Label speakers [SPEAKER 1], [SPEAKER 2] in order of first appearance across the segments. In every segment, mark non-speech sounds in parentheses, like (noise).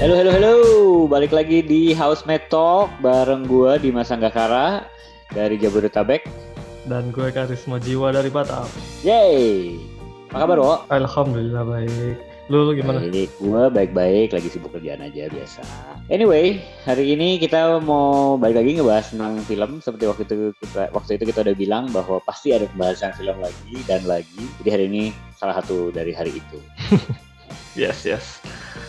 [SPEAKER 1] Halo, halo, halo. Balik lagi di Housemate Talk bareng gue Dimas Anggakara dari Jabodetabek.
[SPEAKER 2] Dan gue Karisma Jiwa dari Batam.
[SPEAKER 1] Yeay. Apa kabar, Wo?
[SPEAKER 2] Alhamdulillah baik. Lu, lu gimana?
[SPEAKER 1] Baik, gue baik-baik, lagi sibuk kerjaan aja biasa. Anyway, hari ini kita mau balik lagi ngebahas tentang film seperti waktu itu kita waktu itu kita udah bilang bahwa pasti ada pembahasan film lagi dan lagi. Jadi hari ini salah satu dari hari itu. (laughs)
[SPEAKER 2] Yes, yes.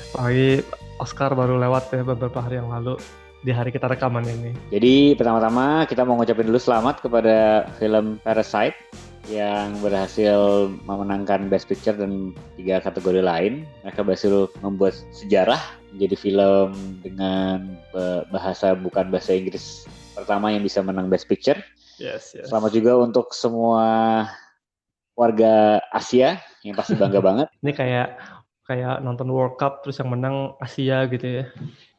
[SPEAKER 2] Pagi Oscar baru lewat ya beberapa hari yang lalu di hari kita rekaman ini.
[SPEAKER 1] Jadi pertama-tama kita mau ngucapin dulu selamat kepada film Parasite yang berhasil memenangkan Best Picture dan tiga kategori lain. Mereka berhasil membuat sejarah menjadi film dengan bahasa bukan bahasa Inggris pertama yang bisa menang Best Picture.
[SPEAKER 2] Yes, yes.
[SPEAKER 1] Selamat juga untuk semua warga Asia yang pasti bangga (laughs) banget.
[SPEAKER 2] Ini kayak kayak nonton World Cup terus yang menang Asia gitu ya.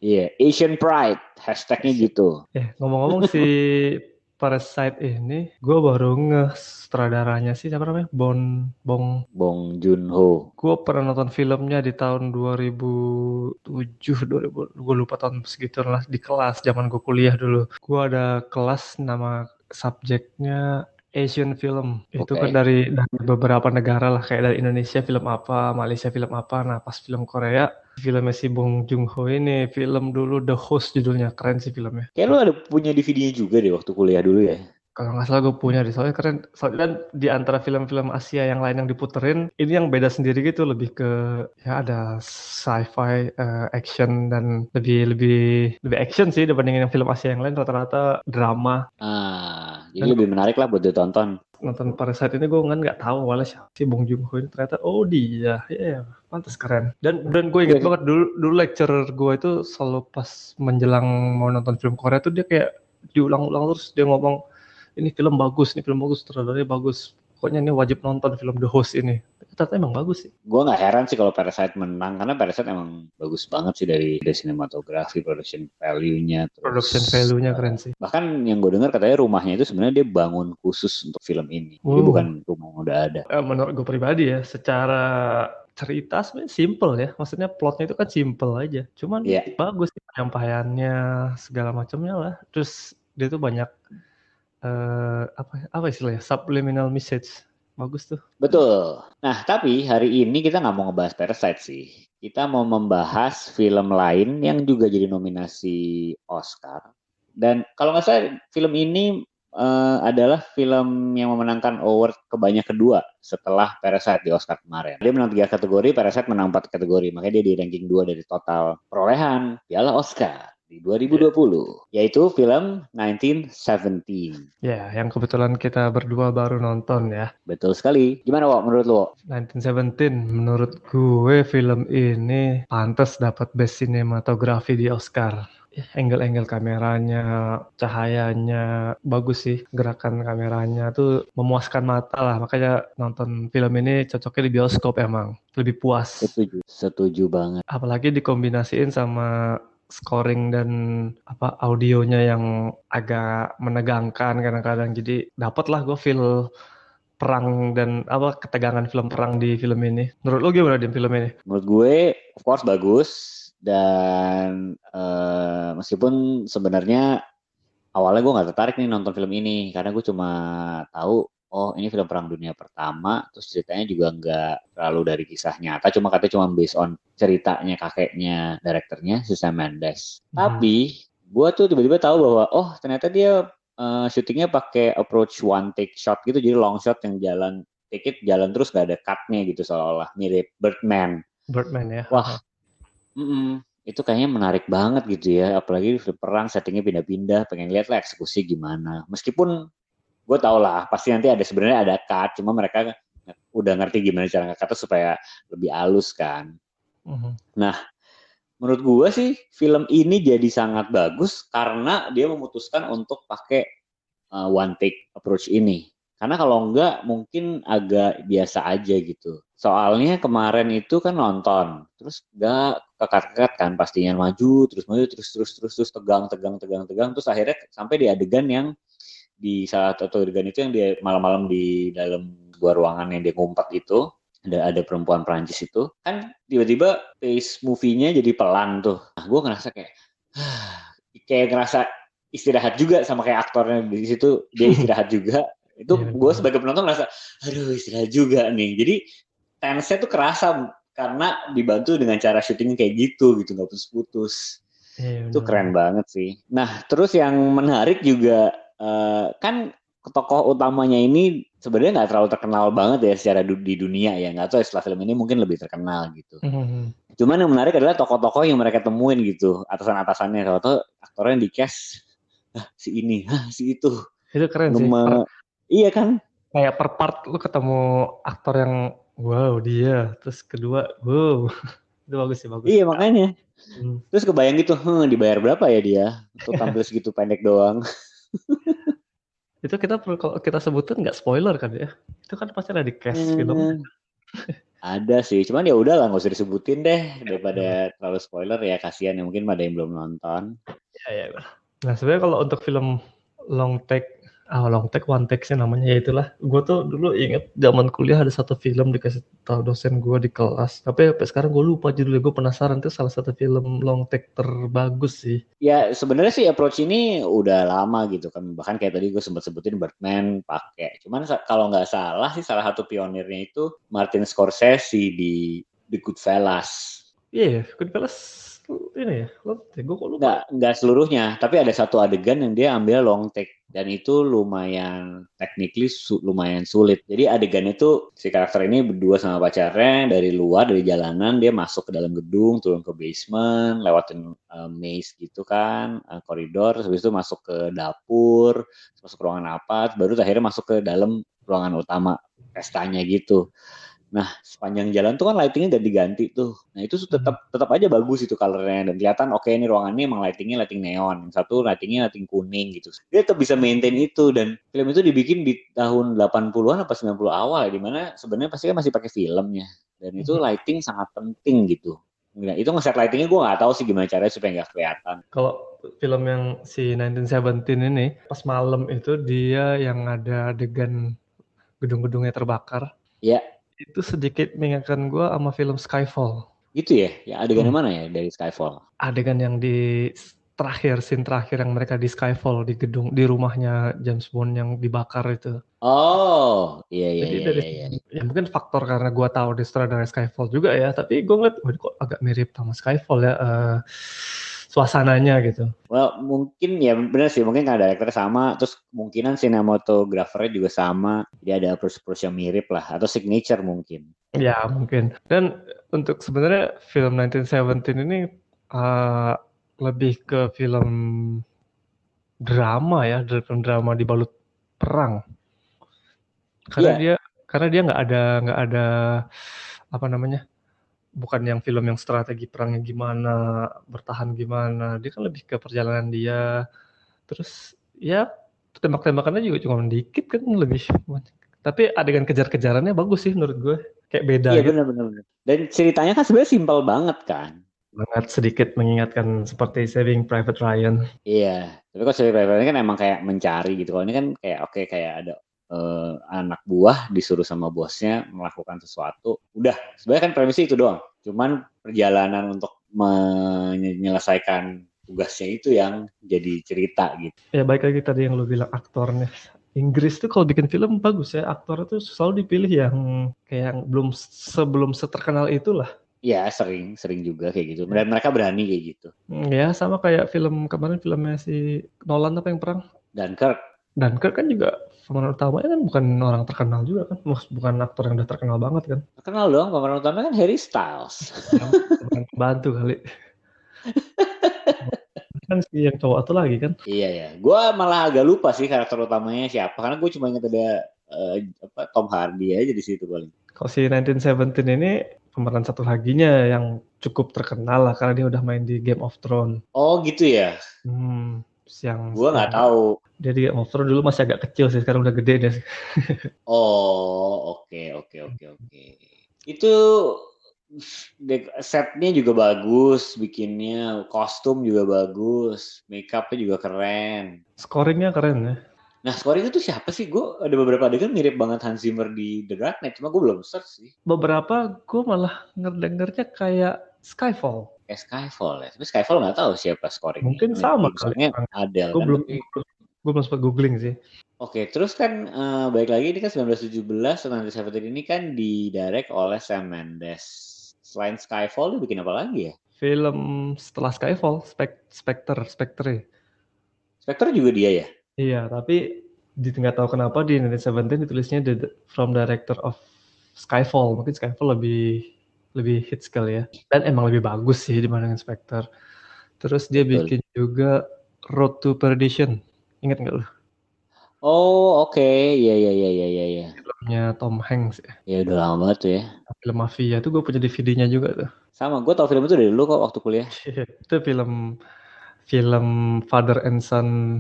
[SPEAKER 1] Iya, yeah, Asian Pride hashtagnya gitu.
[SPEAKER 2] Eh ngomong-ngomong si (laughs) Parasite ini, gue baru nge sutradaranya sih siapa namanya? Bon Bong
[SPEAKER 1] Bong Joon Ho.
[SPEAKER 2] Gue pernah nonton filmnya di tahun 2007, 2000, gue lupa tahun segitu lah di kelas zaman gue kuliah dulu. Gue ada kelas nama subjeknya Asian film itu kan dari dari beberapa negara lah kayak dari Indonesia film apa, Malaysia film apa. Nah pas film Korea filmnya si Bong Joon Ho ini film dulu The Host judulnya keren sih filmnya.
[SPEAKER 1] Kayak lu ada punya DVD-nya juga deh waktu kuliah dulu ya?
[SPEAKER 2] Kalau nggak salah gue punya deh, soalnya keren. Soalnya dan di antara film-film Asia yang lain yang diputerin, ini yang beda sendiri gitu, lebih ke ya ada sci-fi, uh, action dan lebih lebih lebih action sih dibandingin yang film Asia yang lain rata-rata drama.
[SPEAKER 1] Ah, jadi dan, lebih menarik lah buat ditonton.
[SPEAKER 2] Nonton Parasite ini gue kan nggak tahu awalnya siapa sih Bong Joon Ho ini ternyata oh dia, ya yeah, pantas keren. Dan dan gue inget yeah. banget dulu dulu lecturer gue itu selalu pas menjelang mau nonton film Korea tuh dia kayak diulang-ulang terus dia ngomong ini film bagus, ini film bagus, sutradaranya bagus. Pokoknya ini wajib nonton film The Host ini. Ternyata emang bagus sih.
[SPEAKER 1] Gue nggak heran sih kalau Parasite menang karena Parasite emang bagus banget sih dari dari sinematografi, production value-nya.
[SPEAKER 2] Terus, production value-nya keren sih.
[SPEAKER 1] Bahkan yang gue dengar katanya rumahnya itu sebenarnya dia bangun khusus untuk film ini. Hmm. Jadi bukan rumah yang udah ada.
[SPEAKER 2] Eh, menurut gue pribadi ya, secara cerita sebenarnya simple ya. Maksudnya plotnya itu kan simple aja. Cuman yeah. bagus sih penyampaiannya segala macamnya lah. Terus dia tuh banyak uh, apa apa istilahnya? Subliminal message. Bagus tuh.
[SPEAKER 1] Betul. Nah tapi hari ini kita nggak mau ngebahas Parasite sih. Kita mau membahas film lain yang juga jadi nominasi Oscar. Dan kalau nggak salah film ini uh, adalah film yang memenangkan award kebanyak kedua setelah Parasite di Oscar kemarin. Dia menang tiga kategori, Parasite menang empat kategori, makanya dia di ranking dua dari total perolehan piala Oscar di 2020 yeah. yaitu film 1917.
[SPEAKER 2] Ya, yeah, yang kebetulan kita berdua baru nonton ya.
[SPEAKER 1] Betul sekali. Gimana Wak menurut lo?
[SPEAKER 2] 1917 menurut gue film ini pantas dapat best cinematography di Oscar angle-angle kameranya, cahayanya bagus sih, gerakan kameranya tuh memuaskan mata lah. Makanya nonton film ini cocoknya di bioskop emang, lebih puas.
[SPEAKER 1] Setuju, setuju banget.
[SPEAKER 2] Apalagi dikombinasiin sama scoring dan apa audionya yang agak menegangkan kadang-kadang jadi dapat lah gue feel perang dan apa ketegangan film perang di film ini. Menurut lo gimana di film ini?
[SPEAKER 1] Menurut gue, of course bagus dan uh, meskipun sebenarnya awalnya gue nggak tertarik nih nonton film ini karena gue cuma tahu oh ini film perang dunia pertama terus ceritanya juga nggak terlalu dari kisah nyata cuma katanya cuma based on ceritanya kakeknya direkturnya Susan Mendes. Hmm. tapi gue tuh tiba-tiba tahu bahwa oh ternyata dia uh, syutingnya pakai approach one take shot gitu jadi long shot yang jalan take it jalan terus gak ada cutnya gitu seolah-olah mirip Birdman.
[SPEAKER 2] Birdman ya.
[SPEAKER 1] Wah. Mm -mm, itu kayaknya menarik banget gitu ya apalagi film perang settingnya pindah-pindah pengen lihat lah eksekusi gimana. Meskipun gue tau lah pasti nanti ada sebenarnya ada cut cuma mereka udah ngerti gimana cara ngekatnya supaya lebih halus kan. Uh-huh. nah menurut gue sih film ini jadi sangat bagus karena dia memutuskan untuk pakai uh, one take approach ini. Karena kalau enggak mungkin agak biasa aja gitu. Soalnya kemarin itu kan nonton terus enggak kekat-kekat kan pastinya maju terus maju terus terus terus terus tegang tegang tegang tegang terus akhirnya sampai di adegan yang di salah satu adegan itu yang dia malam-malam di dalam sebuah ruangan yang dia ngumpet itu ada ada perempuan Prancis itu. Kan tiba-tiba pace movie-nya jadi pelan tuh. Nah gue ngerasa kayak (sighs) kayak ngerasa istirahat juga sama kayak aktornya di situ. Dia (laughs) istirahat juga. Itu
[SPEAKER 2] Iya,
[SPEAKER 1] gue sebagai penonton ngerasa aduh istirahat juga nih. Jadi tense tuh kerasa karena dibantu dengan cara syuting kayak gitu gitu nggak putus-putus.
[SPEAKER 2] Iya,
[SPEAKER 1] itu keren banget sih. Nah terus yang menarik juga eh, kan tokoh utamanya ini sebenarnya nggak terlalu terkenal banget ya secara du- di dunia ya nggak tahu ya, setelah film ini mungkin lebih terkenal gitu
[SPEAKER 2] Mhm.
[SPEAKER 1] cuman yang menarik adalah tokoh-tokoh yang mereka temuin gitu atasan-atasannya kalau tuh aktornya di cast ah, si ini ah, si itu
[SPEAKER 2] Itu keren sih. Per-
[SPEAKER 1] iya kan
[SPEAKER 2] kayak per part lu ketemu aktor yang wow dia, terus kedua wow. (laughs) itu bagus sih bagus.
[SPEAKER 1] iya makanya
[SPEAKER 2] Hmm.
[SPEAKER 1] terus kebayang gitu hmm, dibayar berapa ya dia untuk tampil segitu pendek doang (laughs) (laughs)
[SPEAKER 2] Itu kita perlu kalau kita sebutin nggak spoiler kan ya? Itu kan pasti ada di cast film.
[SPEAKER 1] Hmm, ada sih cuman ya udah lah nggak usah disebutin deh daripada terlalu spoiler ya kasihan ya mungkin ada yang belum nonton
[SPEAKER 2] Ya, ya. Nah sebenarnya kalau untuk film long take, ah long take one take sih namanya ya itulah. Gue tuh dulu inget zaman kuliah ada satu film dikasih tahu dosen gue di kelas. Tapi sampai sekarang gue lupa judulnya. Gue penasaran itu salah satu film long take terbagus sih.
[SPEAKER 1] ya sebenarnya sih approach ini udah lama gitu kan bahkan kayak tadi gue sempat sebutin Birdman pakai cuman kalau nggak salah sih salah satu pionirnya itu Martin Scorsese di The Goodfellas
[SPEAKER 2] Iya, yeah, Goodfellas ini ya. Lo, gue kok lupa.
[SPEAKER 1] nggak nggak seluruhnya tapi ada satu adegan yang dia ambil long take dan itu lumayan technically su- lumayan sulit jadi adegan itu si karakter ini berdua sama pacarnya dari luar dari jalanan dia masuk ke dalam gedung turun ke basement lewatin uh, maze gitu kan uh, koridor habis itu masuk ke dapur masuk ke ruangan apa baru akhirnya masuk ke dalam ruangan utama pestanya gitu Nah, sepanjang jalan tuh kan lightingnya udah diganti tuh. Nah, itu tuh tetap tetap aja bagus itu colornya dan kelihatan oke ini ruangannya emang lightingnya lighting neon. Yang satu lightingnya lighting kuning gitu. Dia tetap bisa maintain itu dan film itu dibikin di tahun 80-an apa 90 awal ya di mana sebenarnya pasti kan masih pakai filmnya. Dan itu lighting sangat penting gitu. Nah, itu ngeset lightingnya gue nggak tahu sih gimana caranya supaya nggak kelihatan.
[SPEAKER 2] Kalau film yang si 1917 ini pas malam itu dia yang ada adegan gedung-gedungnya terbakar.
[SPEAKER 1] Ya.
[SPEAKER 2] Itu sedikit mengingatkan gue sama film Skyfall.
[SPEAKER 1] Gitu ya? Ya adegan
[SPEAKER 2] Hmm.
[SPEAKER 1] mana ya dari Skyfall?
[SPEAKER 2] Adegan yang di terakhir, scene terakhir yang mereka di Skyfall di gedung di rumahnya James Bond yang dibakar itu.
[SPEAKER 1] Oh, iya iya
[SPEAKER 2] Jadi
[SPEAKER 1] iya
[SPEAKER 2] dari
[SPEAKER 1] iya. iya.
[SPEAKER 2] ya mungkin faktor karena gue tahu di sutradara Skyfall juga ya, tapi gue ngeliat, kok agak mirip sama Skyfall ya eh, suasananya gitu.
[SPEAKER 1] Well, mungkin ya benar sih, mungkin karena director sama, terus kemungkinan sinematografernya juga sama, jadi ada approach-approach yang mirip lah, atau signature mungkin.
[SPEAKER 2] Ya mungkin. Dan untuk sebenarnya film 1917 ini eh, lebih ke film drama ya, film drama dibalut perang. Karena
[SPEAKER 1] Iya.
[SPEAKER 2] dia karena dia nggak ada nggak ada apa namanya bukan yang film yang strategi perangnya gimana bertahan gimana dia kan lebih ke perjalanan dia terus ya tembak-tembakannya juga cuma dikit kan lebih tapi adegan kejar-kejarannya bagus sih menurut gue kayak beda
[SPEAKER 1] Iya
[SPEAKER 2] gitu
[SPEAKER 1] benar-benar. Dan ceritanya kan sebenarnya simpel banget kan.
[SPEAKER 2] banget sedikit mengingatkan seperti Saving Private Ryan
[SPEAKER 1] Iya, tapi kalau Saving Private Ryan kan emang kayak mencari gitu. Kalau ini kan kayak oke kayak ada eh, anak buah disuruh sama bosnya melakukan sesuatu. Udah, sebenarnya kan premisnya itu doang. Cuman perjalanan untuk menyelesaikan tugasnya itu yang jadi cerita gitu.
[SPEAKER 2] ya baik lagi tadi yang lu bilang aktornya Inggris tuh kalau bikin film bagus ya aktor itu selalu dipilih yang kayak yang belum sebelum seterkenal itulah
[SPEAKER 1] Iya, sering, sering juga kayak gitu. Dan mereka berani kayak gitu.
[SPEAKER 2] Hmm, Ya sama kayak film kemarin filmnya si Nolan apa yang perang
[SPEAKER 1] Dan Kirk,
[SPEAKER 2] dan Kirk kan juga pemeran utamanya kan bukan orang terkenal juga kan. Bukan aktor yang udah terkenal banget kan.
[SPEAKER 1] Terkenal dong pemeran utamanya kan Harry Styles.
[SPEAKER 2] Bantu kali. (laughs) Kan si yang cowok itu lagi kan.
[SPEAKER 1] Iya ya, gue malah agak lupa sih karakter utamanya siapa karena gue cuma ingat ada eh, apa Tom Hardy aja di situ paling.
[SPEAKER 2] kalau si 1917 ini pemeran satu laginya yang cukup terkenal lah karena dia udah main di Game of Thrones.
[SPEAKER 1] Oh gitu ya,
[SPEAKER 2] hmm yang
[SPEAKER 1] gue nggak tahu.
[SPEAKER 2] dia di Game of Thrones dulu masih agak kecil sih sekarang udah gede deh (laughs)
[SPEAKER 1] Oh oke oke oke oke. Itu dek- setnya juga bagus, bikinnya kostum juga bagus, makeupnya juga keren.
[SPEAKER 2] scoringnya keren ya
[SPEAKER 1] Nah, scoring itu siapa sih? Gue ada beberapa adegan mirip banget Hans Zimmer di The Dark Knight, cuma gue belum search sih.
[SPEAKER 2] Beberapa gue malah ngedengernya kayak Skyfall.
[SPEAKER 1] Kayak Skyfall ya. Tapi Skyfall nggak tahu siapa scoring.
[SPEAKER 2] Mungkin sama.
[SPEAKER 1] Misalnya Adele
[SPEAKER 2] Gue
[SPEAKER 1] kan.
[SPEAKER 2] belum gue belum sempat googling sih.
[SPEAKER 1] Oke, terus kan eh, balik lagi ini kan 1917 1917 ini kan didirect oleh Sam Mendes. Selain Skyfall dia bikin apa lagi ya?
[SPEAKER 2] Film setelah Skyfall, Spec Spectre, Spectre.
[SPEAKER 1] Spectre juga dia ya?
[SPEAKER 2] Iya, tapi di nggak tahu kenapa di Indonesia Seventeen ditulisnya the, from director of Skyfall. Mungkin Skyfall lebih lebih hits kali ya. Dan emang lebih bagus sih dibandingin Spectre. Terus dia
[SPEAKER 1] Betul.
[SPEAKER 2] bikin juga Road to Perdition. Ingat nggak lu?
[SPEAKER 1] Oh, oke. Iya, iya, iya, iya, iya, iya.
[SPEAKER 2] Filmnya Tom Hanks ya.
[SPEAKER 1] Ya udah lama banget tuh ya.
[SPEAKER 2] Film mafia itu gue punya DVD-nya juga tuh.
[SPEAKER 1] Sama, gue tau film itu dari dulu kok waktu kuliah. (laughs)
[SPEAKER 2] itu film film father and son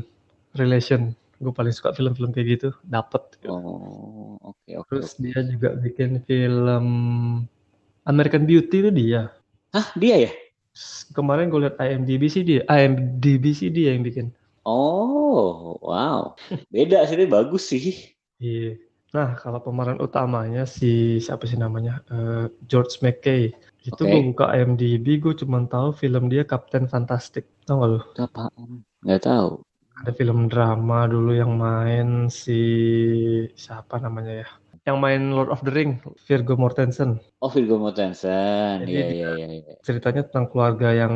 [SPEAKER 2] relation. Gue paling suka film-film kayak gitu. Dapet.
[SPEAKER 1] Oh, oke, oke.
[SPEAKER 2] Terus
[SPEAKER 1] oke.
[SPEAKER 2] dia juga bikin film American Beauty itu dia.
[SPEAKER 1] Hah, dia ya?
[SPEAKER 2] Kemarin gue liat IMDb sih dia, IMDb sih dia yang bikin.
[SPEAKER 1] Oh, wow. Beda sih, dia bagus sih.
[SPEAKER 2] Iya. Nah, kalau pemeran utamanya si siapa sih namanya? Eh, George McKay. Itu
[SPEAKER 1] Oke.
[SPEAKER 2] gue buka IMDb, gue cuma tahu film dia Captain Fantastic. Tahu gak lu?
[SPEAKER 1] Apaan? Nggak tahu.
[SPEAKER 2] Ada film drama dulu yang main si siapa namanya ya? Yang main Lord of the Ring, Virgo Mortensen.
[SPEAKER 1] Oh, Viggo Mortensen. Iya, iya, iya. iya.
[SPEAKER 2] Ceritanya tentang keluarga yang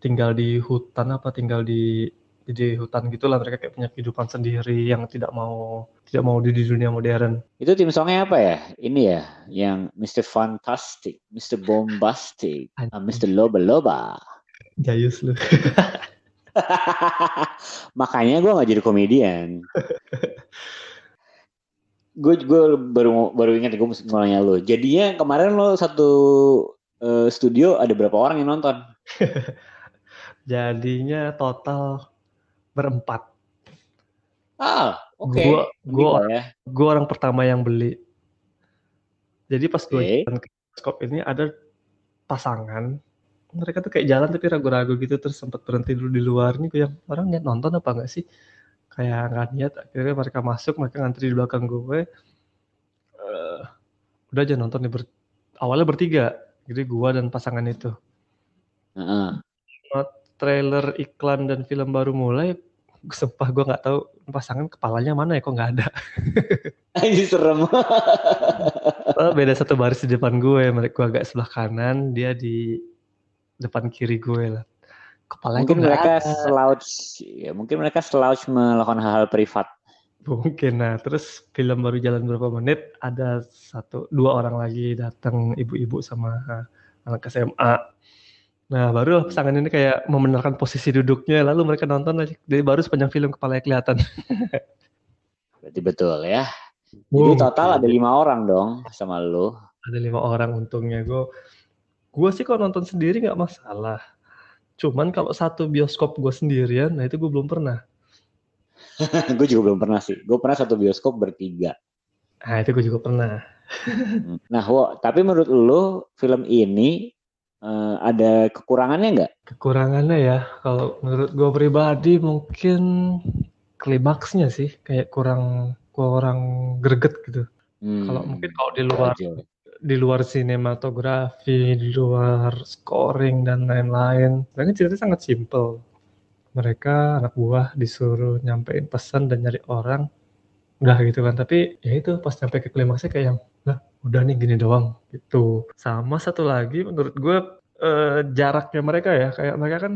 [SPEAKER 2] tinggal di hutan apa tinggal di di hutan gitulah mereka kayak punya kehidupan sendiri yang tidak mau tidak mau di, di dunia modern.
[SPEAKER 1] Itu tim songnya apa ya? Ini ya, yang Mr. Fantastic, Mr. Bombastic, ah, Mr. Loba Loba.
[SPEAKER 2] Jayus lu. (laughs)
[SPEAKER 1] Makanya gue nggak jadi komedian. (laughs) gue gue baru baru ingat gue mesti nanya lo. Jadinya kemarin lo satu eh, studio ada berapa orang yang nonton? (laughs)
[SPEAKER 2] Jadinya total berempat.
[SPEAKER 1] Ah, oke.
[SPEAKER 2] Gua gua
[SPEAKER 1] Gila ya.
[SPEAKER 2] gua orang pertama yang beli. Jadi pas gue
[SPEAKER 1] Oke.
[SPEAKER 2] jalan ke bioskop ini ada pasangan mereka tuh kayak jalan tapi ragu-ragu gitu terus sempat berhenti dulu di luar nih gue yang orang niat nonton apa enggak sih kayak nggak niat akhirnya mereka masuk mereka ngantri di belakang gue Eh, udah aja nonton nih ber- awalnya bertiga jadi gua dan pasangan itu
[SPEAKER 1] Heeh.
[SPEAKER 2] trailer iklan dan film baru mulai sumpah gue nggak tahu pasangan kepalanya mana ya kok nggak ada (laughs)
[SPEAKER 1] Ini serem.
[SPEAKER 2] Oh, beda satu baris di depan gue mereka gue agak sebelah kanan dia di depan kiri gue lah kepalanya
[SPEAKER 1] mungkin mereka
[SPEAKER 2] ada.
[SPEAKER 1] slouch, ya mungkin mereka slouch melakukan hal-hal privat.
[SPEAKER 2] mungkin nah terus film baru jalan berapa menit ada satu dua orang lagi datang ibu-ibu sama uh, anak SMA nah baru pasangan ini kayak membenarkan posisi duduknya lalu mereka nonton jadi baru sepanjang film kepalanya kelihatan (laughs)
[SPEAKER 1] Berarti betul ya. Jadi total ada lima orang dong sama lu.
[SPEAKER 2] ada lima orang untungnya gue gue sih kalau nonton sendiri nggak masalah cuman kalau satu bioskop gue sendirian nah itu gue belum pernah (laughs)
[SPEAKER 1] gue juga belum pernah sih. Gue pernah satu bioskop bertiga.
[SPEAKER 2] nah itu gue juga pernah
[SPEAKER 1] Nah, Wo, tapi menurut lu film ini eh, ada kekurangannya nggak?
[SPEAKER 2] kekurangannya ya kalau menurut gue pribadi mungkin klimaksnya sih kayak kurang kurang greget gitu
[SPEAKER 1] Hmm,
[SPEAKER 2] kalau mungkin kalau di luar. Di luar sinematografi di luar scoring dan lain-lain. Sebenarnya ceritanya sangat simple. Mereka anak buah disuruh nyampein pesan dan nyari orang. Udah gitu kan tapi ya itu pas nyampe ke klimaksnya kayak yang lah udah nih gini doang gitu. Sama satu lagi menurut gue eh, jaraknya mereka ya. Kayak mereka kan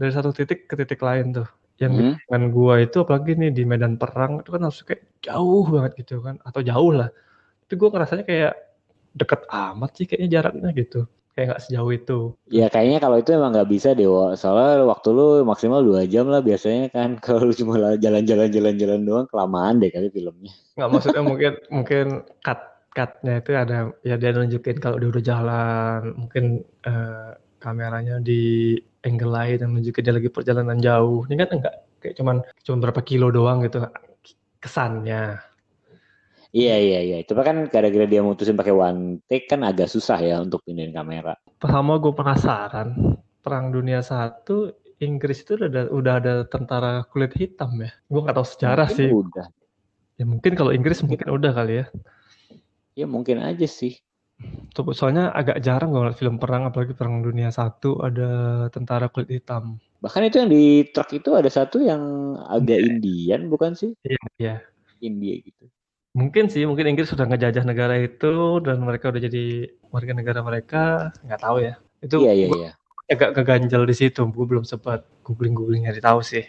[SPEAKER 2] dari satu titik ke titik lain tuh. Yang
[SPEAKER 1] Hmm.
[SPEAKER 2] dengan gua itu apalagi nih di medan perang itu kan harus kayak jauh banget gitu kan. Atau jauh lah. Tapi gue ngerasanya kayak deket amat sih kayaknya jaraknya gitu kayak nggak sejauh itu
[SPEAKER 1] Ya kayaknya kalau itu emang nggak bisa deh. Soalnya waktu lu maksimal dua jam lah biasanya kan. (laughs) Kalau lu cuma la- jalan-jalan jalan-jalan doang kelamaan deh kali filmnya.
[SPEAKER 2] nggak maksudnya mungkin mungkin cut cutnya itu ada ya dia nunjukin kalau dia udah jalan mungkin eh, kameranya di angle lain yang nunjukin dia lagi perjalanan jauh ini kan enggak kayak cuman cuman berapa kilo doang gitu kesannya
[SPEAKER 1] Iya iya iya. Cuma kan gara-gara dia mutusin pakai one take kan agak susah ya untuk pindahin kamera.
[SPEAKER 2] pertama gue penasaran perang dunia satu Inggris itu udah ada, udah ada tentara kulit hitam ya? Gue nggak tahu sejarah
[SPEAKER 1] Mungkin
[SPEAKER 2] sih.
[SPEAKER 1] udah.
[SPEAKER 2] Ya mungkin kalau Inggris mungkin udah kali ya.
[SPEAKER 1] Ya mungkin aja sih.
[SPEAKER 2] Tuh, Soalnya agak jarang gue ngeliat film perang, apalagi perang dunia satu ada tentara kulit hitam.
[SPEAKER 1] Bahkan itu yang di truk itu ada satu yang agak Indian bukan sih?
[SPEAKER 2] Iya, iya.
[SPEAKER 1] India gitu.
[SPEAKER 2] Mungkin sih, mungkin Inggris sudah ngejajah negara itu dan mereka udah jadi warga negara mereka. Nggak tahu ya. Itu
[SPEAKER 1] Iya iya iya.
[SPEAKER 2] agak keganjel di situ. Gue belum sempat googling-googling nyari tahu sih.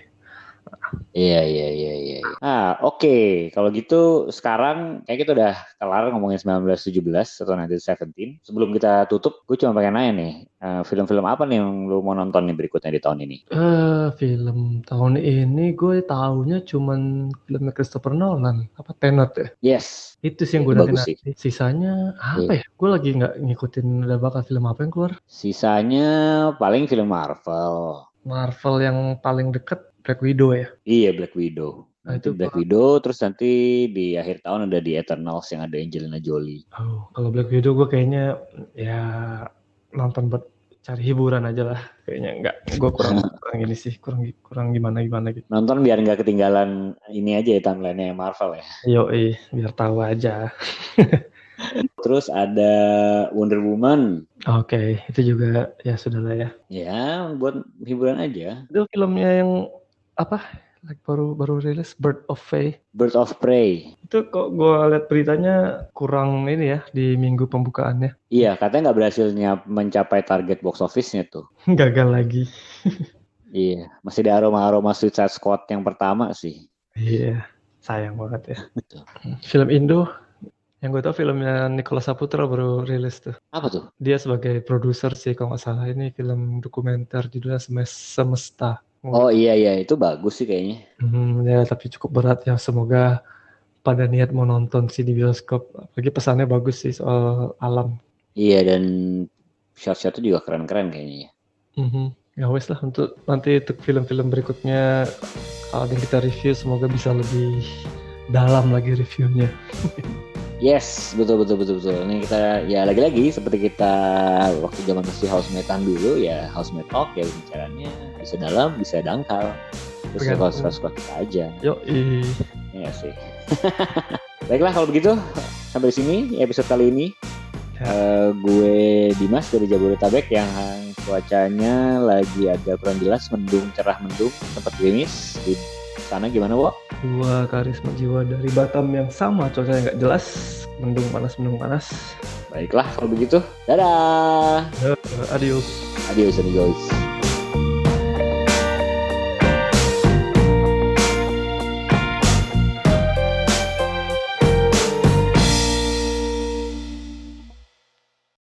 [SPEAKER 1] Iya iya iya iya. Ah oke kalau gitu sekarang kayak kita udah kelar ngomongin 1917 atau 1917. Sebelum kita tutup, gue cuma pengen nanya nih, eh, film-film apa nih yang lu mau nonton nih berikutnya di tahun ini?
[SPEAKER 2] Eh, film tahun ini gue taunya cuman filmnya Christopher Nolan, apa Tenet ya?
[SPEAKER 1] Yes,
[SPEAKER 2] Itu sih yang gue nanti
[SPEAKER 1] sih. Iya.
[SPEAKER 2] Sisanya apa ya? Gue lagi nggak ngikutin ada bakal film apa yang keluar.
[SPEAKER 1] Sisanya paling film Marvel.
[SPEAKER 2] Marvel yang paling deket Black Widow ya.
[SPEAKER 1] Iya Black Widow.
[SPEAKER 2] Nah,
[SPEAKER 1] Nanti
[SPEAKER 2] itu
[SPEAKER 1] Black Widow, terus nanti di akhir tahun ada di Eternals yang ada Angelina Jolie.
[SPEAKER 2] Oh, kalau Black Widow gue kayaknya ya nonton buat cari hiburan aja lah. Kayaknya nggak, gue kurang (laughs) kurang ini sih, kurang kurang gimana gimana gitu.
[SPEAKER 1] Nonton biar nggak ketinggalan ini aja ya timeline-nya Marvel ya.
[SPEAKER 2] Yo, biar tahu aja. (laughs)
[SPEAKER 1] Terus ada Wonder Woman.
[SPEAKER 2] Oke, itu juga ya sudah lah ya.
[SPEAKER 1] Ya, buat hiburan aja.
[SPEAKER 2] Itu filmnya yang apa? Like baru baru rilis Bird of Prey.
[SPEAKER 1] Bird of Prey.
[SPEAKER 2] Itu kok gue lihat beritanya kurang ini ya di minggu pembukaannya.
[SPEAKER 1] Iya, katanya nggak berhasilnya mencapai target box office-nya tuh. (laughs)
[SPEAKER 2] Gagal lagi. (laughs)
[SPEAKER 1] Iya, masih ada aroma-aroma Suicide Squad yang pertama sih.
[SPEAKER 2] Iya, sayang banget ya.
[SPEAKER 1] Betul.
[SPEAKER 2] Film Indo yang gue tau filmnya Nicholas Saputra baru rilis tuh.
[SPEAKER 1] Apa tuh?
[SPEAKER 2] Dia sebagai produser sih kalau nggak salah ini film dokumenter judulnya Semes- Semesta.
[SPEAKER 1] Oh iya iya, itu bagus sih kayaknya.
[SPEAKER 2] Hmm, ya tapi cukup berat ya. Semoga pada niat mau nonton sih di bioskop. Apalagi pesannya bagus sih soal alam.
[SPEAKER 1] Iya dan shot-shotnya juga keren-keren kayaknya. ya.
[SPEAKER 2] Mhm. Ya wes lah untuk nanti untuk film-film berikutnya kalau yang kita review semoga bisa lebih dalam lagi reviewnya. (laughs)
[SPEAKER 1] Yes, betul betul betul betul. Ini kita ya lagi-lagi seperti kita waktu zaman masih housemate-an dulu ya housemate talk ya bicaranya bisa dalam bisa dangkal. Terus suka suka suka aja.
[SPEAKER 2] Yuk, ih.
[SPEAKER 1] Ya sih. (laughs) Baiklah kalau begitu sampai di sini episode kali ini. Eh, gue Dimas dari Jabodetabek yang cuacanya lagi agak kurang jelas, mendung cerah mendung, sempat gerimis. Di sana gimana, Wo?
[SPEAKER 2] Dua karisma jiwa dari Batam yang sama, cuacanya nggak jelas, mendung panas, mendung panas.
[SPEAKER 1] Baiklah kalau begitu. Dadah.
[SPEAKER 2] Eh, adios.
[SPEAKER 1] Adios amigos.